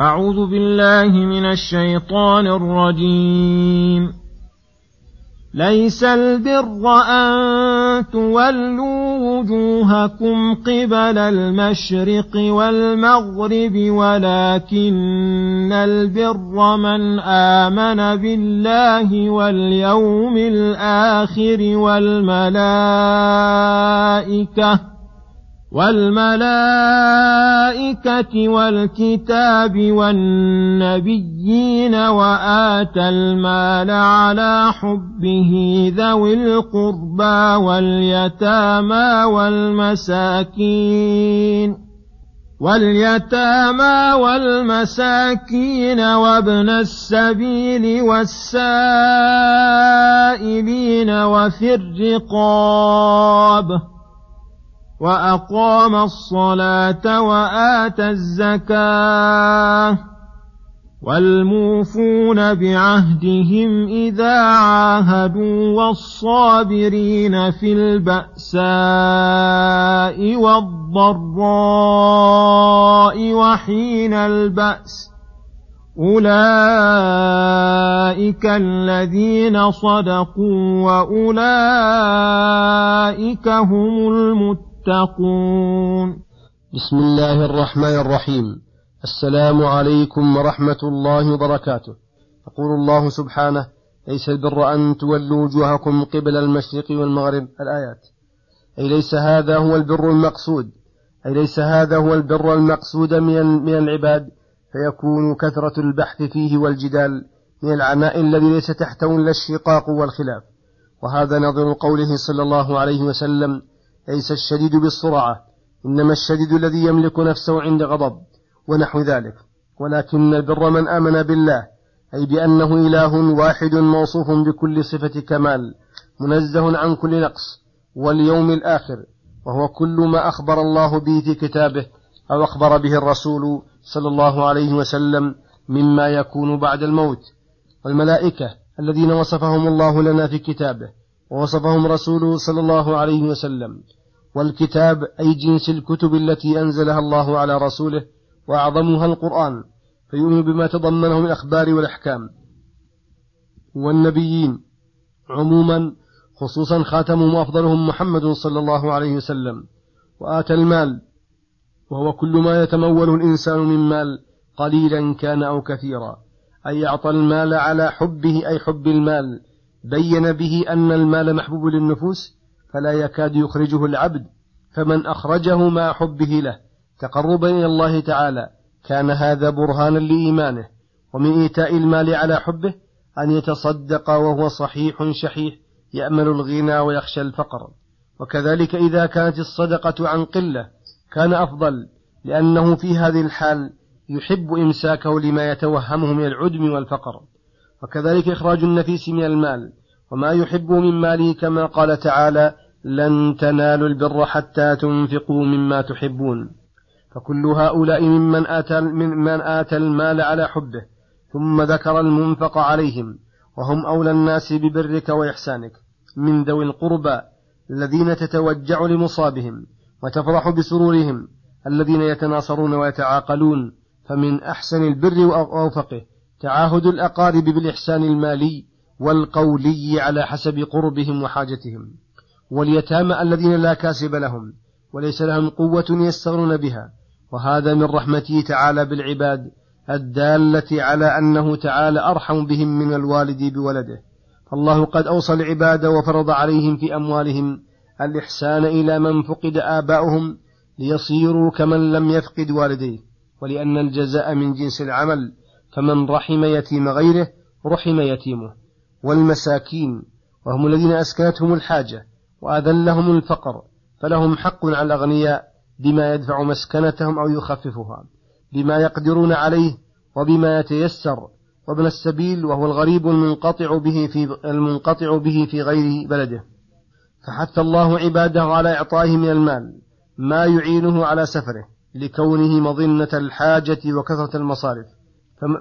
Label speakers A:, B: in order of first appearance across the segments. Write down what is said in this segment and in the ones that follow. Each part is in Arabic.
A: أعوذ بالله من الشيطان الرجيم. ليس البر أن تولوا وجوهكم قبل المشرق والمغرب ولكن البر من آمن بالله واليوم الآخر والملائكة والملائكة والكتاب والنبيين وآتى المال على حبه ذوي القربى واليتامى والمساكين واليتامى والمساكين وابن السبيل والسائلين وفي الرقاب وأقام الصلاة وآتى الزكاة والموفون بعهدهم إذا عاهدوا والصابرين في البأساء والضراء وحين البأس اولئك الذين صدقوا واولئك هم المتقون
B: بسم الله الرحمن الرحيم. السلام عليكم ورحمة الله وبركاته. يقول الله سبحانه ليس البر أن تولوا وجوهكم قبل المشرق والمغرب. الآيات أي ليس هذا هو البر المقصود. أي ليس هذا هو البر المقصود من العباد. فيكون كثرة البحث فيه والجدال من العناء الذي ليس تحته إلا الشقاق والخلاف. وهذا نظر قوله صلى الله عليه وسلم ليس الشديد بالسرعة إنما الشديد الذي يملك نفسه عند غضب ونحو ذلك. ولكن البر من آمن بالله أي بأنه إله واحد موصوف بكل صفة كمال منزه عن كل نقص واليوم الآخر وهو كل ما أخبر الله به في كتابه أو أخبر به الرسول صلى الله عليه وسلم مما يكون بعد الموت. والملائكة الذين وصفهم الله لنا في كتابه ووصفهم رسوله صلى الله عليه وسلم. والكتاب أي جنس الكتب التي أنزلها الله على رسوله وأعظمها القرآن فيؤمن بما تضمنه من الأخبار والأحكام. والنبيين عموما خصوصا خاتمهم وأفضلهم محمد صلى الله عليه وسلم. وآتى المال وهو كل ما يتموله الإنسان من مال قليلا كان أو كثيرا. أي أعطى المال على حبه أي حب المال. بين به أن المال محبوب للنفوس فلا يكاد يخرجه العبد. فمن أخرجه مع حبه له. تقربا إلى الله تعالى. كان هذا برهانا لإيمانه. ومن إيتاء المال على حبه أن يتصدق وهو صحيح شحيح يأمل الغنى ويخشى الفقر. وكذلك إذا كانت الصدقة عن قلة كان أفضل لأنه في هذه الحال يحب إمساكه لما يتوهمه من العدم والفقر. وكذلك إخراج النفيس من المال وما يحبه من ماله كما قال تعالى لن تنالوا البر حتى تنفقوا مما تحبون فكل هؤلاء ممن آتى, من آتى المال على حبه ثم ذكر المنفق عليهم وهم أولى الناس ببرك وإحسانك. من ذوي القربى الذين تتوجع لمصابهم. وتفرح بسرورهم الذين يتناصرون ويتعاقلون فمن أحسن البر وأوفقه تعاهد الأقارب بالإحسان المالي والقولي على حسب قربهم وحاجتهم. واليتامى الذين لا كاسب لهم وليس لهم قوة يستغنون بها. وهذا من رحمته تعالى بالعباد الدالة على أنه تعالى أرحم بهم من الوالد بولده. فالله قد أوصى العباد وفرض عليهم في أموالهم الإحسان إلى من فقد آباؤهم ليصيروا كمن لم يفقد والديه ولأن الجزاء من جنس العمل فمن رحم يتيم غيره رحم يتيمه. والمساكين وهم الذين أسكنتهم الحاجة وأذلهم الفقر فلهم حق على الأغنياء بما يدفع مسكنتهم أو يخففها بما يقدرون عليه وبما يتيسر وابن السبيل وهو الغريب المنقطع به في المنقطع به في غير بلده. فحث الله عباده على إعطائه من المال ما يعينه على سفره لكونه مظنة الحاجة وكثرة المصارف.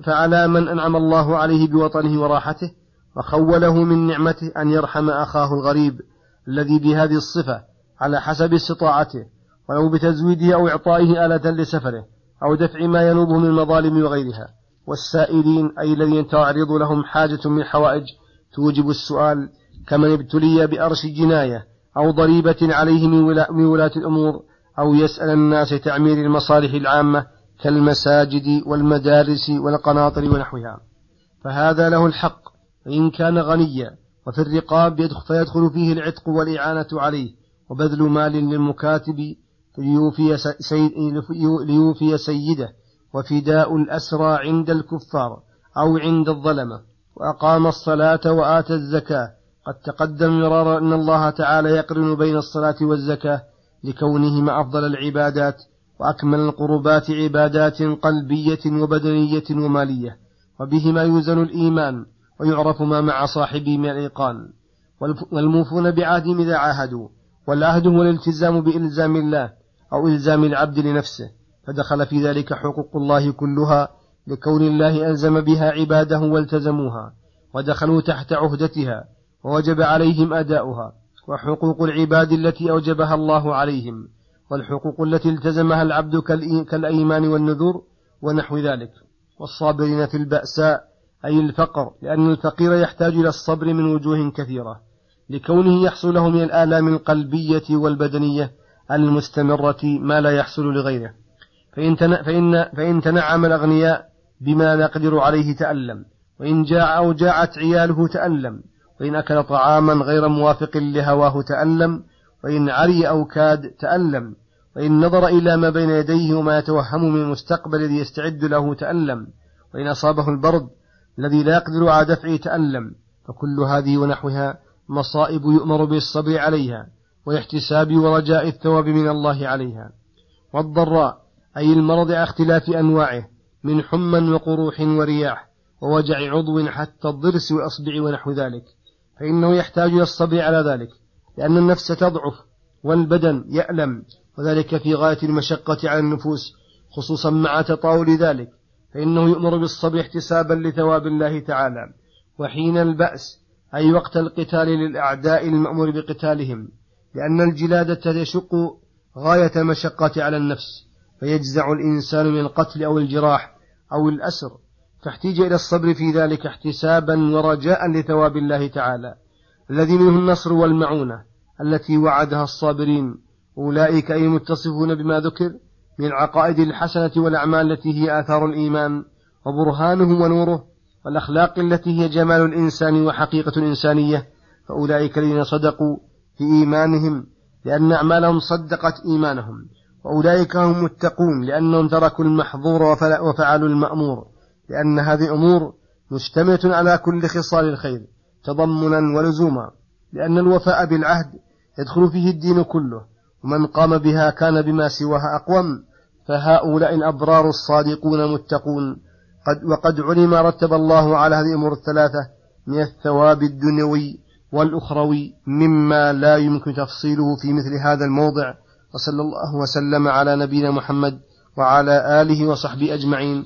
B: فعلى من أنعم الله عليه بوطنه وراحته وخوله من نعمته أن يرحم أخاه الغريب الذي بهذه الصفة على حسب استطاعته ولو بتزويده أو إعطائه آلة لسفره أو دفع ما ينوبه من المظالم وغيرها. والسائلين أي الذين تعرض لهم حاجة من حوائج توجب السؤال كمن ابتلي بأرش جناية أو ضريبة عليه من ولاة الأمور أو يسأل الناس تعمير المصالح العامة كالمساجد والمدارس والقناطر ونحوها. فهذا له الحق فإن كان غنيا وفي الرقاب فيدخل فيه العتق والإعانة عليه وبذل مال للمكاتب ليوفي, سيد ليوفي سيده وفداء الأسرى عند الكفار أو عند الظلمة وأقام الصلاة وآتى الزكاة قد تقدم مرارا أن الله تعالى يقرن بين الصلاة والزكاة لكونهما أفضل العبادات وأكمل القربات عبادات قلبية وبدنية ومالية وبهما يوزن الإيمان ويعرف ما مع صاحبه من الإيقان. والموفون بعهدهم إذا عاهدوا والعهد هو الالتزام بإلزام الله أو إلزام العبد لنفسه فدخل في ذلك حقوق الله كلها لكون الله ألزم بها عباده والتزموها ودخلوا تحت عهدتها ووجب عليهم أداؤها وحقوق العباد التي أوجبها الله عليهم والحقوق التي التزمها العبد كالأيمان والنذور ونحو ذلك. والصابرين في البأساء أي الفقر لأن الفقير يحتاج إلى الصبر من وجوه كثيرة لكونه يحصل له من الآلام القلبية والبدنية المستمرة ما لا يحصل لغيره. فإن, فإن, فإن تنعم الأغنياء بما نقدر عليه تألم وإن جاع أو جاعت عياله تألم وإن أكل طعاما غير موافق لهواه تألم وإن عري أو كاد تألم وإن نظر إلى ما بين يديه وما يتوهم من المستقبل الذي يستعد له تألم وإن أصابه البرد الذي لا يقدر على دفعه تألم فكل هذه ونحوها مصائب يؤمر بالصبر عليها والاحتساب ورجاء الثواب من الله عليها. والضراء أي المرض على اختلاف أنواعه من حمى وقروح ورياح ووجع عضو حتى الضرس وأصبع ونحو ذلك. فإنه يحتاج إلى الصبر على ذلك لأن النفس تضعف والبدن يألم وذلك في غاية المشقة على النفوس خصوصا مع تطاول ذلك فإنه يؤمر بالصبر احتسابا لثواب الله تعالى وحين البأس أي وقت القتال للأعداء المأمور بقتالهم لأن الجلادة يشق غاية المشقة على النفس فيجزع الإنسان من القتل أو الجراح أو الأسر. فاحتيج إلى الصبر في ذلك احتسابا ورجاء لثواب الله تعالى الذي منه النصر والمعونة التي وعدها الصابرين. أولئك أي المتصفون بما ذكر من العقائد الحسنة والأعمال التي هي آثار الإيمان وبرهانه ونوره والأخلاق التي هي جمال الإنسان وحقيقة الإنسانية. فأولئك الذين صدقوا في إيمانهم لأن أعمالهم صدقت إيمانهم وأولئك هم متقون لأنهم تركوا المحظور وفعلوا المأمور. لأن هذه أمور مشتملة على كل خصال الخير تضمنا ولزوما لأن الوفاء بالعهد يدخل فيه الدين كله ومن قام بها كان بما سواها أقوم فهؤلاء الأبرار الصادقون متقون. قد وقد علم رتب الله على هذه الأمور الثلاثة من الثواب الدنيوي والأخروي مما لا يمكن تفصيله في مثل هذا الموضع. وصلى الله وسلم على نبينا محمد وعلى آله وصحبه أجمعين.